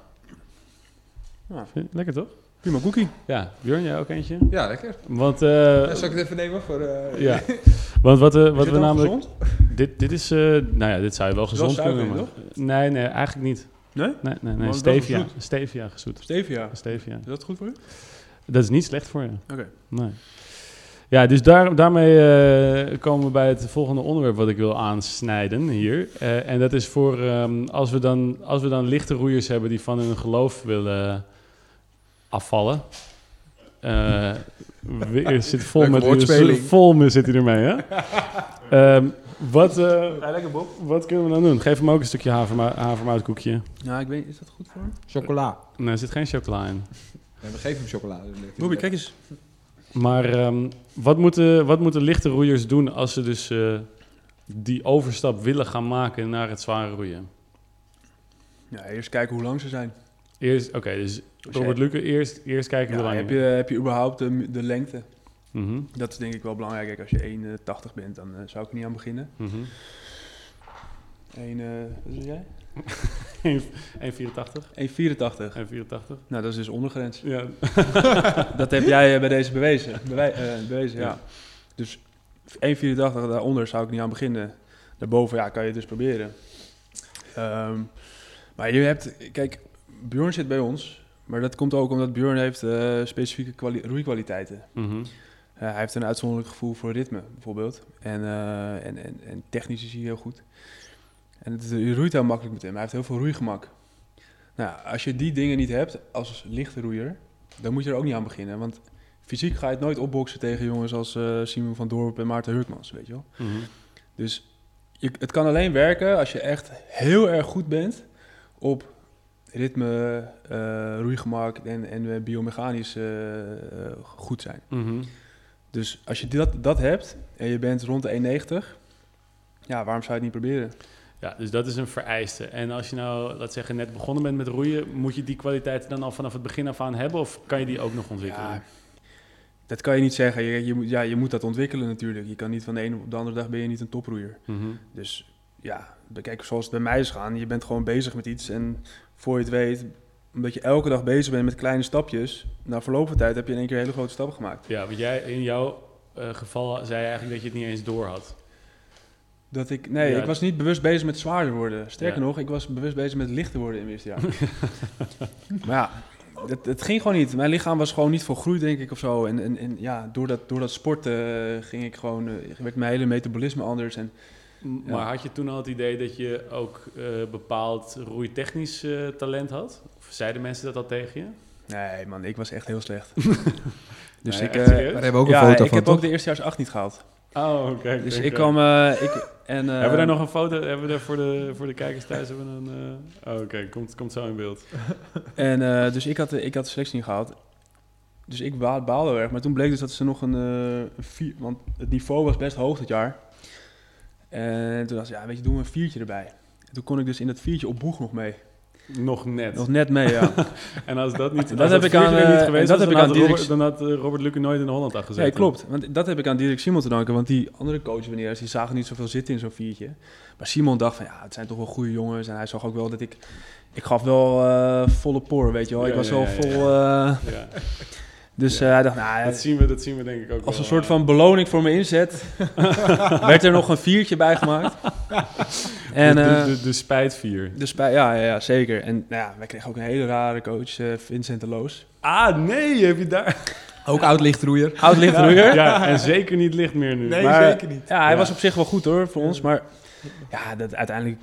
Ja. Lekker toch? Prima cookie. Ja, Björn, jij ook eentje? Ja, lekker. Want, eh, Ja, zal ik het even nemen voor... eh, ja. [LAUGHS] Want wat, eh, Is wat dit we namelijk... gezond? Dit, dit is, eh, nou ja, dit zou je wel gezond suiker kunnen noemen. Nee, nee, eigenlijk niet. Nee? Nee, nee, nee. wel Stevia. gezoet. Stevia gezoet. Stevia. Stevia. Is dat goed voor u? Dat is niet slecht voor je. Oké. Nee. Ja, dus daar, daarmee eh, komen we bij het volgende onderwerp wat ik wil aansnijden hier. Eh, en dat is voor ehm, als, we dan, als we dan lichte roeiers hebben die van hun geloof willen afvallen. Eh, we- zit vol met woordspeling. vol met zit hij ermee, hè? Ehm, wat, eh, Ga lekker, Bob? wat kunnen we dan doen? Geef hem ook een stukje haverma havermoutkoekje. Ja, ik weet Is dat goed voor hem? Chocola. Nee, er zit geen chocola in. Nee, we geven hem chocola. dus Bobby, kijk eens. Maar ehm, wat, moeten, wat moeten lichte roeiers doen als ze dus eh, die overstap willen gaan maken naar het zware roeien? Ja, eerst kijken hoe lang ze zijn. Eerst, oké, dus Robert Luke, eerst, eerst kijken Ja, hoe lang. heb, je, heb je überhaupt de, de lengte? Mhm, Dat is denk ik wel belangrijk. Kijk, als je 1,80 bent, dan eh, zou ik er niet aan beginnen. mhm. 1, eh wat is jij? 1,84. 1,84. 1,84. Nou, dat is dus ondergrens. Ja. [LAUGHS] dat heb jij eh, bij deze bewezen. Bewij- eh, bewezen, ja. Ja. Dus 1,84 daaronder zou ik niet aan beginnen. Daarboven, ja, kan je het dus proberen. Ehm, maar je hebt, kijk, Bjorn zit bij ons. Maar dat komt ook omdat Bjorn heeft eh, specifieke kwali- roeikwaliteiten. Mhm. Eh, hij heeft een uitzonderlijk gevoel voor ritme, bijvoorbeeld. En, eh, en, en, en technisch is hij heel goed. En het, je roeit heel makkelijk met hem. Hij heeft heel veel roeigemak. Nou, als je die dingen niet hebt als lichte roeier, dan moet je er ook niet aan beginnen. Want fysiek ga je het nooit opboksen tegen jongens als Simon van Dorp en Maarten Hurkmans, weet je wel. Mhm. Dus je, het kan alleen werken als je echt heel erg goed bent op ritme, eh, roeigemak en, en eh, biomechanisch eh, goed zijn. Mhm. Dus als je dat, dat hebt en je bent rond de 1,90, ja, waarom zou je het niet proberen? Ja, dus dat is een vereiste. En als je nou, laat zeggen, net begonnen bent met roeien, moet je die kwaliteiten dan al vanaf het begin af aan hebben? Of kan je die ook nog ontwikkelen? Ja, dat kan je niet zeggen. Je, je, moet, ja, je moet dat ontwikkelen natuurlijk. Je kan niet van de ene op de andere dag ben je niet een toproeier. Mhm. Dus ja, kijk, zoals het bij mij is gaan. Je bent gewoon bezig met iets en voor je het weet, omdat je elke dag bezig bent met kleine stapjes, na verloop van tijd heb je in één keer hele grote stappen gemaakt. Ja, want jij, in jouw eh, geval zei je eigenlijk dat je het niet eens door had. Dat ik, nee, Ja. ik was niet bewust bezig met zwaarder worden. Sterker Ja. nog, ik was bewust bezig met lichter worden in het eerste jaar. [LAUGHS] maar ja, het, het ging gewoon niet. Mijn lichaam was gewoon niet volgroeid, denk ik, of zo. En, en, en ja, door dat, door dat sporten eh, ging ik gewoon, eh, werd mijn hele metabolisme anders. En Ja. Maar had je toen al het idee dat je ook eh, bepaald roeitechnisch eh, talent had? Of zeiden mensen dat al tegen je? nee, man, ik was echt heel slecht. [LAUGHS] dus Nee, ik? Daar hebben we ook een ja, foto ik van, heb toch? ook de eerstejaars acht niet gehaald. Oh, oké. Dus ik kwam, ik, en, eh, [LAUGHS] Hebben we daar nog een foto? Hebben we daar voor de, voor de kijkers thuis? Hebben we een, eh, Oh, oké. Komt, komt zo in beeld. [LAUGHS] En eh, dus ik had, de- ik had de selectie niet gehaald. Dus ik baal- baalde heel erg. Maar toen bleek dus dat ze nog een, eh, een vier... Want het niveau was best hoog dit jaar. En toen dacht ze, ja, weet je, doen we een viertje erbij. En toen kon ik dus in dat viertje op boeg nog mee. Nog net. Nog net mee, ja. [LAUGHS] En als dat niet, [LAUGHS] Dat als heb ik aan, niet eh, geweest dat was, heb dan ik had aan Robert, dan had eh, Robert Luc nooit in Holland al gezeten. Nee, klopt. Want dat heb ik aan Dirk Simon te danken. Want die andere coaches, wanneer die zagen niet zoveel zitten in zo'n viertje. Maar Simon dacht van, ja, het zijn toch wel goede jongens. En hij zag ook wel dat ik... Ik gaf wel eh, volle poor, weet je wel. Ja, ik was ja, wel ja, ja. vol... Ja, dus Ja. eh, hij dacht, nou, dat, zien we, dat zien we denk ik ook Als wel, een soort eh. van beloning voor mijn inzet [LAUGHS] werd er nog een viertje bij gemaakt. [LAUGHS] En, de, de, eh, de, de spijtvier. dus bij, ja, ja, ja, zeker. En nou ja, wij kregen ook een hele rare coach, eh, Vincent de Loos. Ah, nee, heb je daar... [LAUGHS] Ook oud lichtroeier. Oud lichtroeier. Ja, en zeker niet licht meer nu. Nee, Maar- zeker niet. Ja, hij Ja. was op zich wel goed hoor, voor ons. Maar ja, dat uiteindelijk...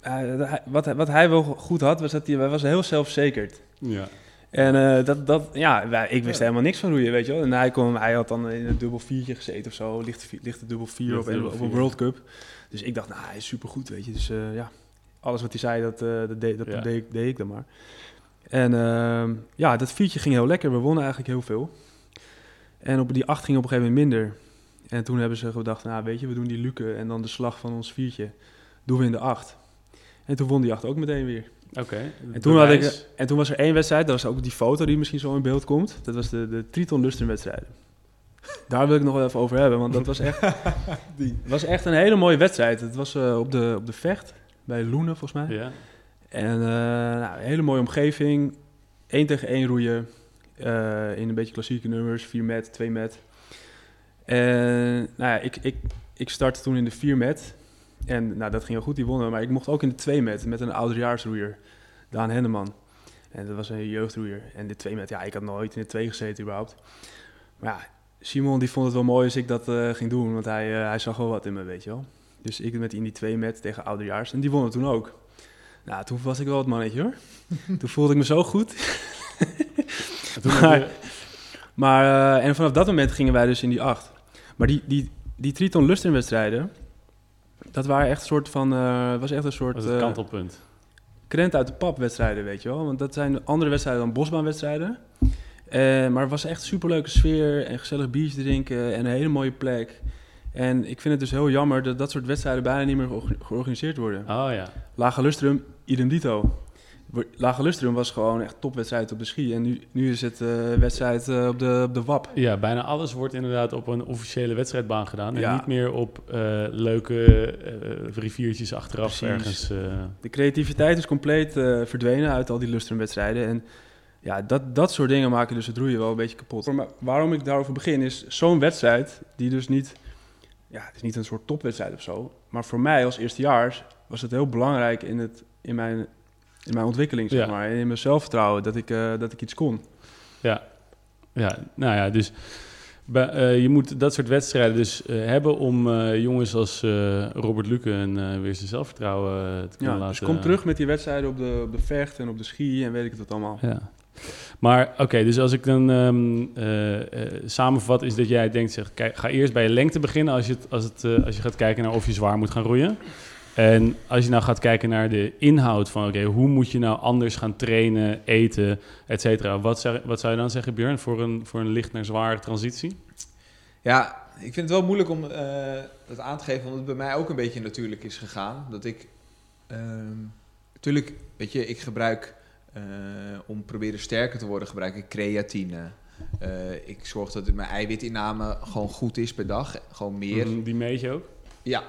eh, dat hij- wat, hij- wat hij wel goed had, was dat hij, hij was heel zelfverzekerd. Ja. En eh, dat, dat, ja, wij- ik wist helemaal niks van roeien, weet je wel. En hij, kon, hij had dan in een dubbel viertje gezeten of zo, lichte, lichte dubbel vier Lichte op, dubbel op een. World Cup. Dus ik dacht, nou, hij is supergoed, weet je. Dus eh, ja, alles wat hij zei, dat, eh, dat, deed, dat Ja. deed, ik- deed ik dan maar. En ehm, ja, dat viertje ging heel lekker. We wonnen eigenlijk heel veel. En op die acht ging op een gegeven moment minder. En toen hebben ze gedacht, nou weet je, we doen die luke en dan de slag van ons viertje doen we in de acht. En toen won die acht ook meteen weer. Oké. En toen, had ik, en toen was er één wedstrijd, dat was ook die foto die misschien zo in beeld komt. Dat was de, de Triton Lustrum wedstrijden. Daar wil ik nog wel even over hebben, want dat was echt, [LAUGHS] Die. was echt een hele mooie wedstrijd. Het was eh, op, de, op de Vecht, bij Loenen volgens mij. Ja. En eh, nou, een hele mooie omgeving. 1 tegen 1 roeien. eh, in een beetje klassieke nummers. 4 met, 2 met. En nou ja, ik, ik, ik startte toen in de 4 met. En nou, dat ging heel goed, die wonnen. Maar ik mocht ook in de 2 met, met een oudejaarsroeier. Daan Henneman. En dat was een jeugdroeier. En de 2 met, ja, ik had nooit in de 2 gezeten überhaupt. Maar ja, Simon die vond het wel mooi als ik dat eh, ging doen. Want hij, eh, hij zag wel wat in me, weet je wel. Dus ik met in die 2 met tegen oudejaars. En die wonnen toen ook. Nou, toen was ik wel het mannetje hoor. [LAUGHS] toen voelde ik me zo goed. [LAUGHS] Maar- eh, en vanaf dat moment gingen wij dus in die acht. Maar die, die, die Triton Lustrum wedstrijden, dat waren echt een soort van, eh, was echt een soort was het eh, kantelpunt. krent uit de pap wedstrijden, weet je wel. Want dat zijn andere wedstrijden dan bosbaanwedstrijden. Eh, maar het was echt een superleuke sfeer en gezellig biertje drinken en een hele mooie plek. En ik vind het dus heel jammer dat dat soort wedstrijden bijna niet meer georga- georganiseerd worden. Oh ja. Lage Lustrum, idem dito. Lage Lustrum was gewoon echt topwedstrijd op de ski. En nu, nu is het eh wedstrijd eh, op, de, op de WAP. Ja, bijna alles wordt inderdaad op een officiële wedstrijdbaan gedaan. En Ja. niet meer op eh, leuke riviertjes achteraf Precies. ergens. De creativiteit is compleet verdwenen uit al die Lustrum-wedstrijden. En ja, dat, dat soort dingen maken dus het roeien wel een beetje kapot. Maar waarom ik daarover begin is zo'n wedstrijd die dus niet... Ja, het is niet een soort topwedstrijd of zo. Maar voor mij als eerstejaars was het heel belangrijk in, het, in, mijn, in mijn ontwikkeling, zeg Ja. maar. In mijn zelfvertrouwen, dat ik, eh, dat ik iets kon. Ja, ja, nou ja, dus bij, eh, je moet dat soort wedstrijden dus eh, hebben om jongens als Robert Luke en weer zijn zelfvertrouwen te kunnen Ja, laten. dus kom terug met die wedstrijden op de, op de vecht en op de ski en weet ik het wat allemaal. Ja. Maar oké, dus als ik dan ehm, eh, eh, samenvat, is dat jij denkt, zeg, kijk, ga eerst bij je lengte beginnen als je, het, als, het, als je gaat kijken naar of je zwaar moet gaan roeien. En als je nou gaat kijken naar de inhoud van, oké, hoe moet je nou anders gaan trainen, eten, et cetera. Wat, zou- wat zou je dan zeggen, Björn, voor een, voor een licht naar zware transitie? Ja, ik vind het wel moeilijk om eh, dat aan te geven, omdat het bij mij ook een beetje natuurlijk is gegaan. Dat ik, ehm natuurlijk, weet je, ik gebruik, eh, om proberen sterker te worden, gebruik ik creatine. Eh, ik zorg dat mijn eiwitinname gewoon goed is per dag, gewoon meer. Mhm, Die meet je ook? Ja.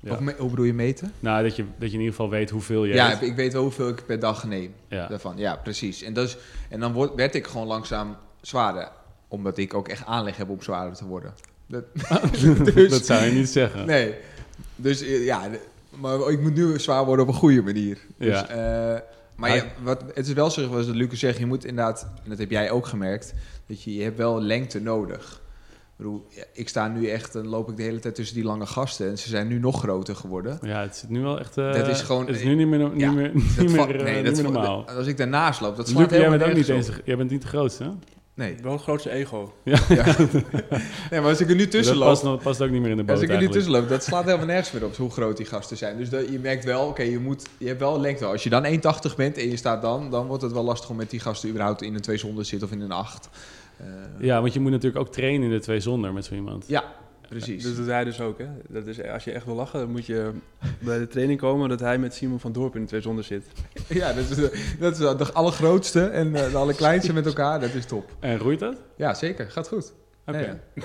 Ja. Of hoe bedoel je meten? Nou, dat je, dat je in ieder geval weet hoeveel je Ja, eet. ik weet wel hoeveel ik per dag neem. Ja. Daarvan. Ja, precies. En, dat is, en dan word, werd ik gewoon langzaam zwaarder. Omdat ik ook echt aanleg heb om zwaarder te worden. Dat, [LAUGHS] dus- dat zou je niet zeggen. Nee. Dus eh, ja, maar ik moet nu zwaar worden op een goede manier. Dus, Ja. eh, Maar wat, het is wel zo, zoals Lucas zegt, je moet inderdaad, en dat heb jij ook gemerkt, dat je, je hebt wel lengte nodig. Ik, bedoel, ja, ik sta nu echt, dan loop ik de hele tijd tussen die lange gasten en ze zijn nu nog groter geworden. Ja, het is nu wel echt... eh, Dat is gewoon- Het is nu niet meer, niet Ja, meer, Dat [LAUGHS] niet va- meer, eh, nee, niet dat meer normaal. Als ik daarnaast loop, dat slaat jij helemaal bent ook niet nergens eens... op. Jij bent niet de grootste, hè? Nee. Wel het grootste ego. [LAUGHS] Ja. nee, maar als ik er nu tussen dat loop, past, nog- past ook niet meer in de boot als ik er nu tussen loop, dat slaat helemaal nergens meer op hoe groot die gasten zijn. Dus dat, je merkt wel, oké, je moet, je hebt wel lengte. Als je dan 1,80 bent en je staat dan, dan wordt het wel lastig om met die gasten überhaupt in een 2 zonder zitten of in een 8. Eh, Ja, want je moet natuurlijk ook trainen in de twee zonder met zo iemand. ja, precies. Dat doet hij dus ook, hè. Dat is, als je echt wil lachen, dan moet je bij de training komen dat hij met Simon van Dorp in de twee zonder zit. [LAUGHS] Ja, dat is, de- dat is de allergrootste en eh, de allerkleinste met elkaar. Dat is top. En roeit dat? Ja, zeker. Gaat goed. Oké. Ja, [LAUGHS] ja.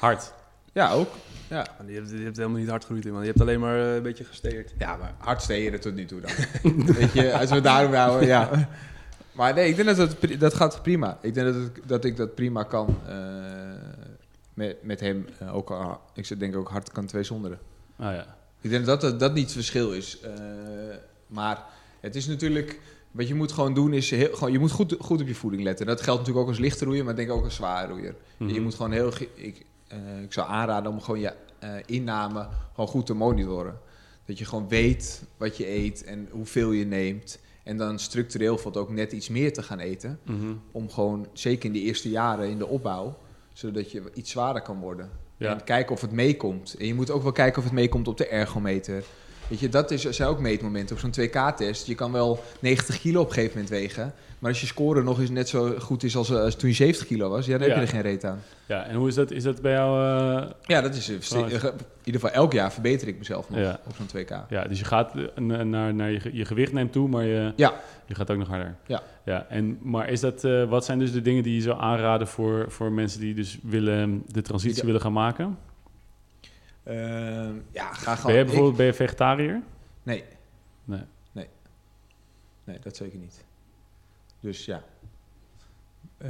Hard. Ja, ook. Maar Je hebt, je hebt helemaal niet hard gegroeid, man. Je hebt alleen maar eh, een beetje gesteerd. Ja, maar hard steden tot nu toe dan. [LAUGHS] Weet je, als we het daarom houden, ja. Maar nee, ik denk dat het, dat gaat prima. Ik denk dat, het, dat ik dat prima kan eh, met, met hem. eh, ook, al- ik denk ook hard kan twee zonderen. Ah ja. Ik denk dat dat, dat niet het verschil is. Eh, maar het is natuurlijk... Wat je moet gewoon doen is... Heel, gewoon, je moet goed, goed op je voeding letten. Dat geldt natuurlijk ook als lichte roeier, maar ik denk ook als zware roeier. Mhm. Je moet gewoon heel... Ik, ik zou aanraden om gewoon je inname gewoon goed te monitoren. Dat je gewoon weet wat je eet en hoeveel je neemt. En dan structureel valt ook net iets meer te gaan eten. Mhm. Om gewoon, zeker in de eerste jaren in de opbouw... zodat je iets zwaarder kan worden. Ja. En kijken of het meekomt. En je moet ook wel kijken of het meekomt op de ergometer. Weet je, dat is, zijn ook meetmomenten op zo'n 2K-test. Je kan wel 90 kilo op een gegeven moment wegen. Maar als je score nog eens net zo goed is als, eh, als toen je 70 kilo was, ja, dan heb je er geen reet aan. Ja, en hoe is dat? Is dat bij jou... eh, Ja, dat is eh, in ieder geval elk jaar verbeter ik mezelf nog op zo'n 2K. Ja, dus je gaat na- naar, naar je, je gewicht neemt toe, maar je, Ja. je gaat ook nog harder. Ja. ja en, maar is dat, wat zijn dus de dingen die je zou aanraden voor, voor mensen die dus willen, de transitie willen gaan maken? Ehm, ja, ga gewoon. Ben je ik- bijvoorbeeld ben je vegetariër? nee. Nee. Nee. Nee, dat zeker niet. Dus ja. Eh,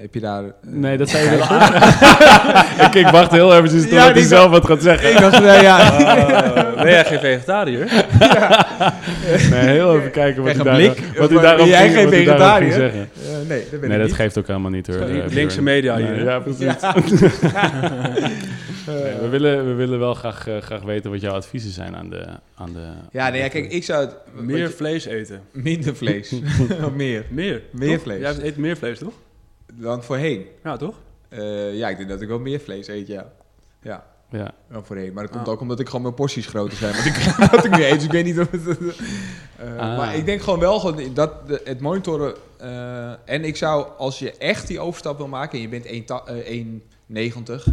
heb je daar... eh, Nee, dat [LAUGHS] zou je willen aan. [LAUGHS] ik, ik wacht heel even totdat Ja, hij die- zelf wat gaat zeggen. Ik dacht, nee, ja. Oh, [LAUGHS] ben jij geen vegetariër? Nee, heel even kijken wat hij, daar, blik. wat hij daarop ben jij geen vegetariër? zeggen. Eh, nee, dat ben Nee, dat geeft ook helemaal niet hoor. Linkse media hier, ja, precies. Ja. Nee, we, willen, we willen wel graag, graag weten wat jouw adviezen zijn aan de... Aan de Ja, nee, ja, kijk, ik zou het... Meer je- vlees eten. minder vlees. [LAUGHS] Of meer. Meer. Meer toch? vlees. Jij eet meer vlees, toch? Dan voorheen. Ja, toch? Eh, ja, ik denk dat ik wel meer vlees eet, ja. Ja, Ja, dan voorheen. Maar dat komt Ah. ook omdat ik gewoon mijn porties groter zijn. Want ik, wat ik nu eet, dus ik weet niet of het... [LAUGHS] eh, Ah. Maar ik denk gewoon wel gewoon dat de- het monitoren... eh, en ik zou, als je echt die overstap wil maken... en je bent 1,90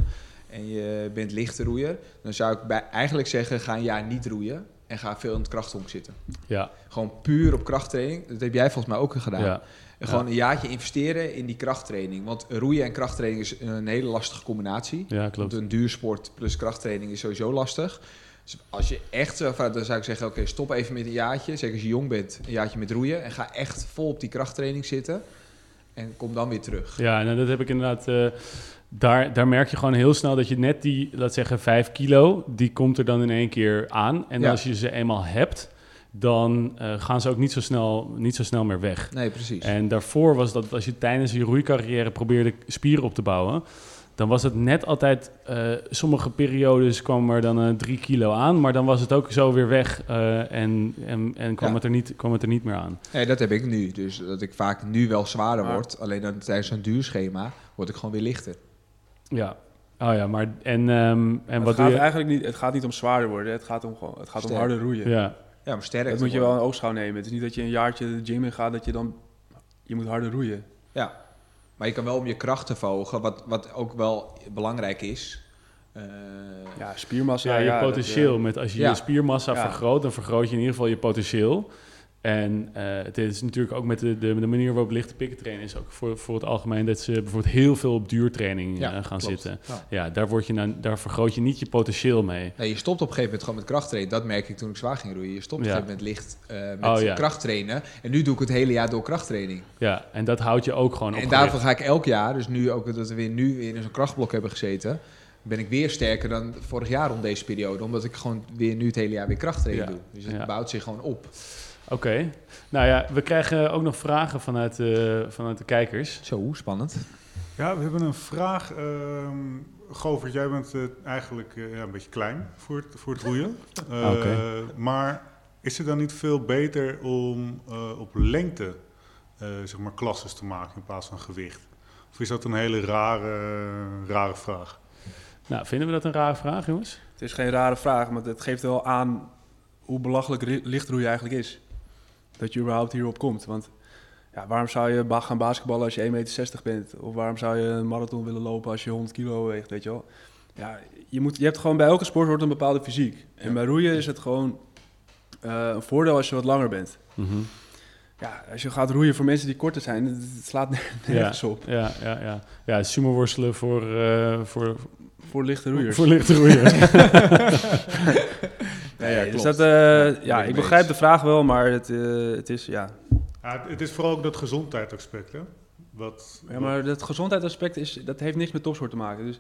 en je bent lichte roeier... dan zou ik bij, eigenlijk zeggen, ga een jaar niet roeien... en ga veel in het krachthonk zitten. ja, Gewoon puur op krachttraining. Dat heb jij volgens mij ook gedaan. ja. En Gewoon een jaartje investeren in die krachttraining. Want roeien en krachttraining is een hele lastige combinatie. ja Want klopt. een duursport plus krachttraining is sowieso lastig. Dus als je echt dan zou ik zeggen, oké, stop even met een jaartje. Zeker als je jong bent, een jaartje met roeien. En ga echt vol op die krachttraining zitten. En kom dan weer terug. Ja, en dat heb ik inderdaad... eh, daar, daar merk je gewoon heel snel dat je net die, laat zeggen, 5 kilo... die komt er dan in één keer aan. En Ja. als je ze eenmaal hebt... dan eh, gaan ze ook niet zo, snel, niet zo snel meer weg. Nee, precies. En daarvoor was dat als je tijdens je roeicarrière probeerde spieren op te bouwen, dan was het net altijd, eh, sommige periodes kwam er dan eh, drie kilo aan, maar dan was het ook zo weer weg eh, en, en, en kwam, Ja. het er niet, kwam het er niet meer aan. Nee, dat heb ik nu. Dus dat ik vaak nu wel zwaarder Maar- word. Alleen dan tijdens zo'n duurschema word ik gewoon weer lichter. Ja, oh ja, maar en, ehm, en het, wat doe gaat je? eigenlijk niet, het gaat niet om zwaarder worden, het gaat om, gewoon, het gaat om harder roeien. Ja, Ja, maar sterk. Dat moet je wel in oogschouw nemen. Het is niet dat je een jaartje de gym in gaat, dat je dan... Je moet harder roeien. Ja, maar je kan wel om je kracht te verhogen, wat, wat ook wel belangrijk is. Eh, Ja, spiermassa. ja, je potentieel. eh, met, als je ja. je spiermassa Ja. vergroot, dan vergroot je in ieder geval je potentieel. En eh, het is natuurlijk ook met de, de, de manier waarop lichte pikken trainen... is ook voor, voor het algemeen dat ze bijvoorbeeld heel veel op duurtraining Ja, eh, gaan klopt. zitten. Ja. Ja, daar, word je nou, daar vergroot je niet je potentieel mee. Nee, je stopt op een gegeven moment gewoon met krachttrainen. Dat merk ik toen ik zwaar ging roeien. Je stopt op Ja. een gegeven moment licht eh, met Oh, krachttrainen. En nu doe ik het hele jaar door krachttraining. Ja, en dat houdt je ook gewoon op En daarvoor ga ik elk jaar, dus nu ook dat we weer nu weer in zo'n krachtblok hebben gezeten, ben ik weer sterker dan vorig jaar om deze periode. Omdat ik gewoon weer nu het hele jaar weer krachttraining Ja. doe. Dus het Ja. bouwt zich gewoon op. Oké. Nou ja, we krijgen ook nog vragen vanuit, eh, vanuit de kijkers. Zo, spannend. Ja, we hebben een vraag. ehm Govert, jij bent eh, eigenlijk eh, ja, een beetje klein voor het, voor het roeien. [LAUGHS] Eh, Oké. Maar is het dan niet veel beter om eh, op lengte eh, zeg maar klasses te maken in plaats van gewicht? Of is dat een hele rare, rare vraag? Nou, vinden we dat een rare vraag, jongens? Het is geen rare vraag, maar het geeft wel aan hoe belachelijk lichtroeien eigenlijk is. Dat je überhaupt hierop komt. Want ja, waarom zou je gaan basketballen als je 1,60 meter bent? Of waarom zou je een marathon willen lopen als je 100 kilo weegt, weet je wel? Ja, je, moet, je hebt gewoon bij elke sport hoort een bepaalde fysiek. En bij roeien is het gewoon eh, een voordeel als je wat langer bent. Mhm. Ja, als je gaat roeien voor mensen die korter zijn, het, het slaat nergens op. Ja, ja, ja. Ja, sumo worstelen voor, eh, voor, Voor lichte roeiers. voor lichte roeiers. [LAUGHS] Nee, ja, dus dat, eh, Ja, ik begrijp de vraag wel, maar het, eh, het is, ja, Ja, het- is vooral ook dat gezondheidsaspect, hè? Wat, Ja, maar dat gezondheidsaspect is, dat heeft niks met topsport te maken. Dus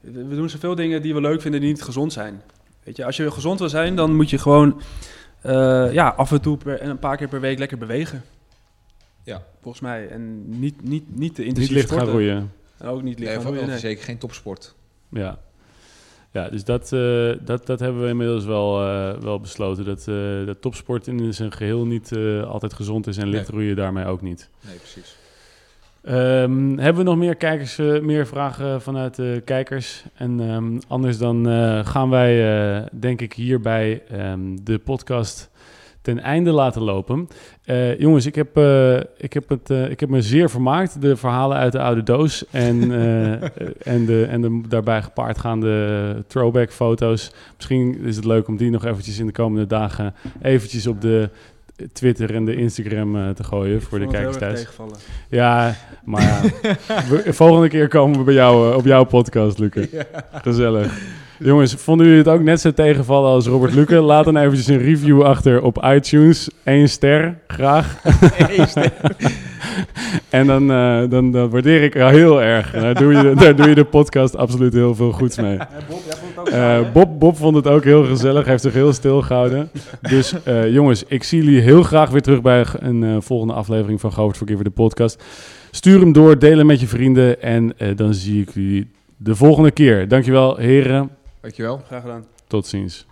we doen zoveel dingen die we leuk vinden die niet gezond zijn. Weet je, als je gezond wil zijn, dan moet je gewoon eh, ja, af en toe en een paar keer per week lekker bewegen. Ja. Volgens mij. En niet, niet, niet te Niet intensief licht gaan sporten. roeien. En ook niet licht Nee, gaan roeien, nee. zeker geen topsport. Ja. Ja, dus dat, eh, dat, dat hebben we inmiddels wel, eh, wel besloten. Dat, eh, dat topsport in zijn geheel niet altijd gezond is en licht roeien daarmee ook niet. Nee, precies. Ehm, hebben we nog meer kijkers, meer vragen vanuit de kijkers? En ehm, anders dan gaan wij, denk ik, hierbij ehm, de podcast ten einde laten lopen. Eh, jongens, ik heb, eh, ik, heb het, eh, ik heb me zeer vermaakt. De verhalen uit de oude doos en, [LAUGHS] en, de, en de daarbij gepaardgaande throwback foto's. Misschien is het leuk om die nog eventjes in de komende dagen eventjes op de Twitter en de Instagram te gooien voor de kijkers thuis. Ja, [LAUGHS] maar ja. we- volgende keer komen we bij jou op jouw podcast, Luke. Gezellig. Jongens, vonden jullie het ook net zo tegenvallen als Robert Luke? Laat dan eventjes een review achter op iTunes. Eén ster, graag. [LAUGHS] en dan, eh, dan, dan waardeer ik heel erg. Daar doe, je, daar doe je de podcast absoluut heel veel goeds mee. Bob, vond het ook Eh, Bob, Bob vond het ook heel gezellig, heeft zich heel stil gehouden. Dus eh, jongens, ik zie jullie heel graag weer terug bij een volgende aflevering van Govert Forgiver, de podcast. Stuur hem door, deel hem met je vrienden en dan zie ik jullie de volgende keer. Dankjewel heren, Dankjewel. Graag gedaan. tot ziens.